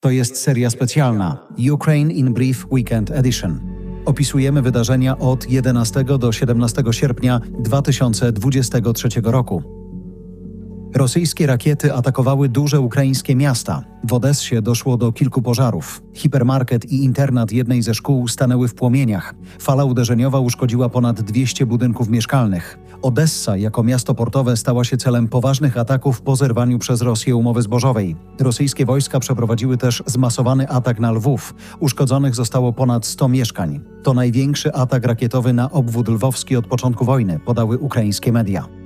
To jest seria specjalna Ukraine in Brief Weekend Edition. Opisujemy wydarzenia od 11 do 17 sierpnia 2023 roku. Rosyjskie rakiety atakowały duże ukraińskie miasta. W Odessie doszło do kilku pożarów. Hipermarket i internat jednej ze szkół stanęły w płomieniach. Fala uderzeniowa uszkodziła ponad 200 budynków mieszkalnych. Odessa jako miasto portowe stała się celem poważnych ataków po zerwaniu przez Rosję umowy zbożowej. Rosyjskie wojska przeprowadziły też zmasowany atak na Lwów. Uszkodzonych zostało ponad 100 mieszkań. To największy atak rakietowy na obwód lwowski od początku wojny, podały ukraińskie media.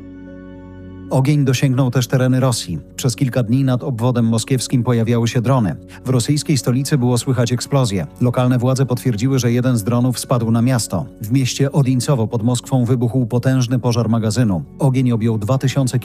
Ogień dosięgnął też tereny Rosji. Przez kilka dni nad obwodem moskiewskim pojawiały się drony. W rosyjskiej stolicy było słychać eksplozje. Lokalne władze potwierdziły, że jeden z dronów spadł na miasto. W mieście Odińcowo pod Moskwą wybuchł potężny pożar magazynu. Ogień objął 2000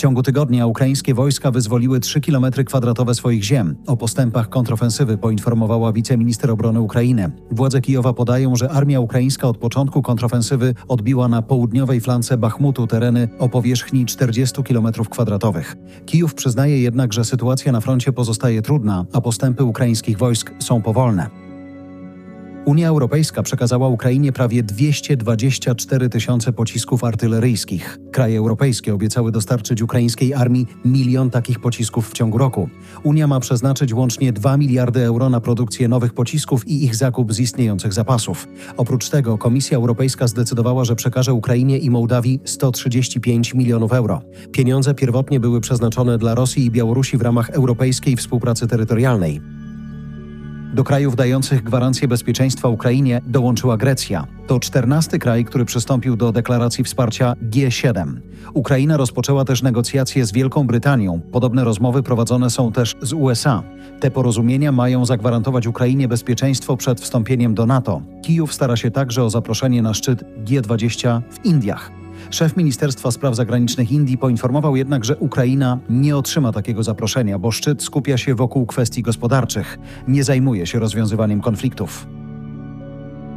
km2 ciągu tygodnia ukraińskie wojska wyzwoliły 3 km kwadratowe swoich ziem. O postępach kontrofensywy poinformowała wiceminister obrony Ukrainy. Władze Kijowa podają, że armia ukraińska od początku kontrofensywy odbiła na południowej flance Bachmutu tereny o powierzchni 40 km kwadratowych. Kijów przyznaje jednak, że sytuacja na froncie pozostaje trudna, a postępy ukraińskich wojsk są powolne. Unia Europejska przekazała Ukrainie prawie 224 tysiące pocisków artyleryjskich. Kraje europejskie obiecały dostarczyć ukraińskiej armii milion takich pocisków w ciągu roku. Unia ma przeznaczyć łącznie 2 miliardy euro na produkcję nowych pocisków i ich zakup z istniejących zapasów. Oprócz tego Komisja Europejska zdecydowała, że przekaże Ukrainie i Mołdawii 135 milionów euro. Pieniądze pierwotnie były przeznaczone dla Rosji i Białorusi w ramach europejskiej współpracy terytorialnej. Do krajów dających gwarancję bezpieczeństwa Ukrainie dołączyła Grecja. To czternasty kraj, który przystąpił do deklaracji wsparcia G7. Ukraina rozpoczęła też negocjacje z Wielką Brytanią. Podobne rozmowy prowadzone są też z USA. Te porozumienia mają zagwarantować Ukrainie bezpieczeństwo przed wstąpieniem do NATO. Kijów stara się także o zaproszenie na szczyt G20 w Indiach. Szef Ministerstwa Spraw Zagranicznych Indii poinformował jednak, że Ukraina nie otrzyma takiego zaproszenia, bo szczyt skupia się wokół kwestii gospodarczych, nie zajmuje się rozwiązywaniem konfliktów.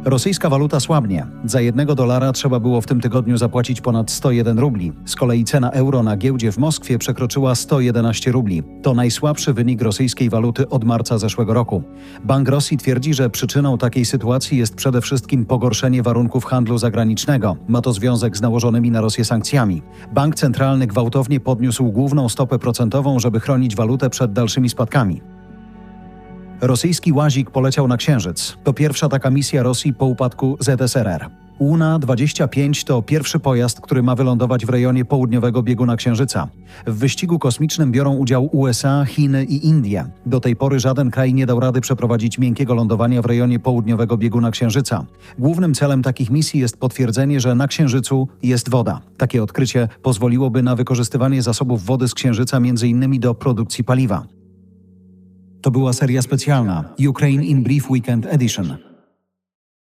Rosyjska waluta słabnie. Za jednego dolara trzeba było w tym tygodniu zapłacić ponad 101 rubli. Z kolei cena euro na giełdzie w Moskwie przekroczyła 111 rubli. To najsłabszy wynik rosyjskiej waluty od marca zeszłego roku. Bank Rosji twierdzi, że przyczyną takiej sytuacji jest przede wszystkim pogorszenie warunków handlu zagranicznego. Ma to związek z nałożonymi na Rosję sankcjami. Bank centralny gwałtownie podniósł główną stopę procentową, żeby chronić walutę przed dalszymi spadkami. Rosyjski łazik poleciał na Księżyc. To pierwsza taka misja Rosji po upadku ZSRR. Luna-25 to pierwszy pojazd, który ma wylądować w rejonie południowego bieguna Księżyca. W wyścigu kosmicznym biorą udział USA, Chiny i Indie. Do tej pory żaden kraj nie dał rady przeprowadzić miękkiego lądowania w rejonie południowego bieguna Księżyca. Głównym celem takich misji jest potwierdzenie, że na Księżycu jest woda. Takie odkrycie pozwoliłoby na wykorzystywanie zasobów wody z Księżyca m.in. do produkcji paliwa. To była seria specjalna Ukraine in Brief Weekend Edition.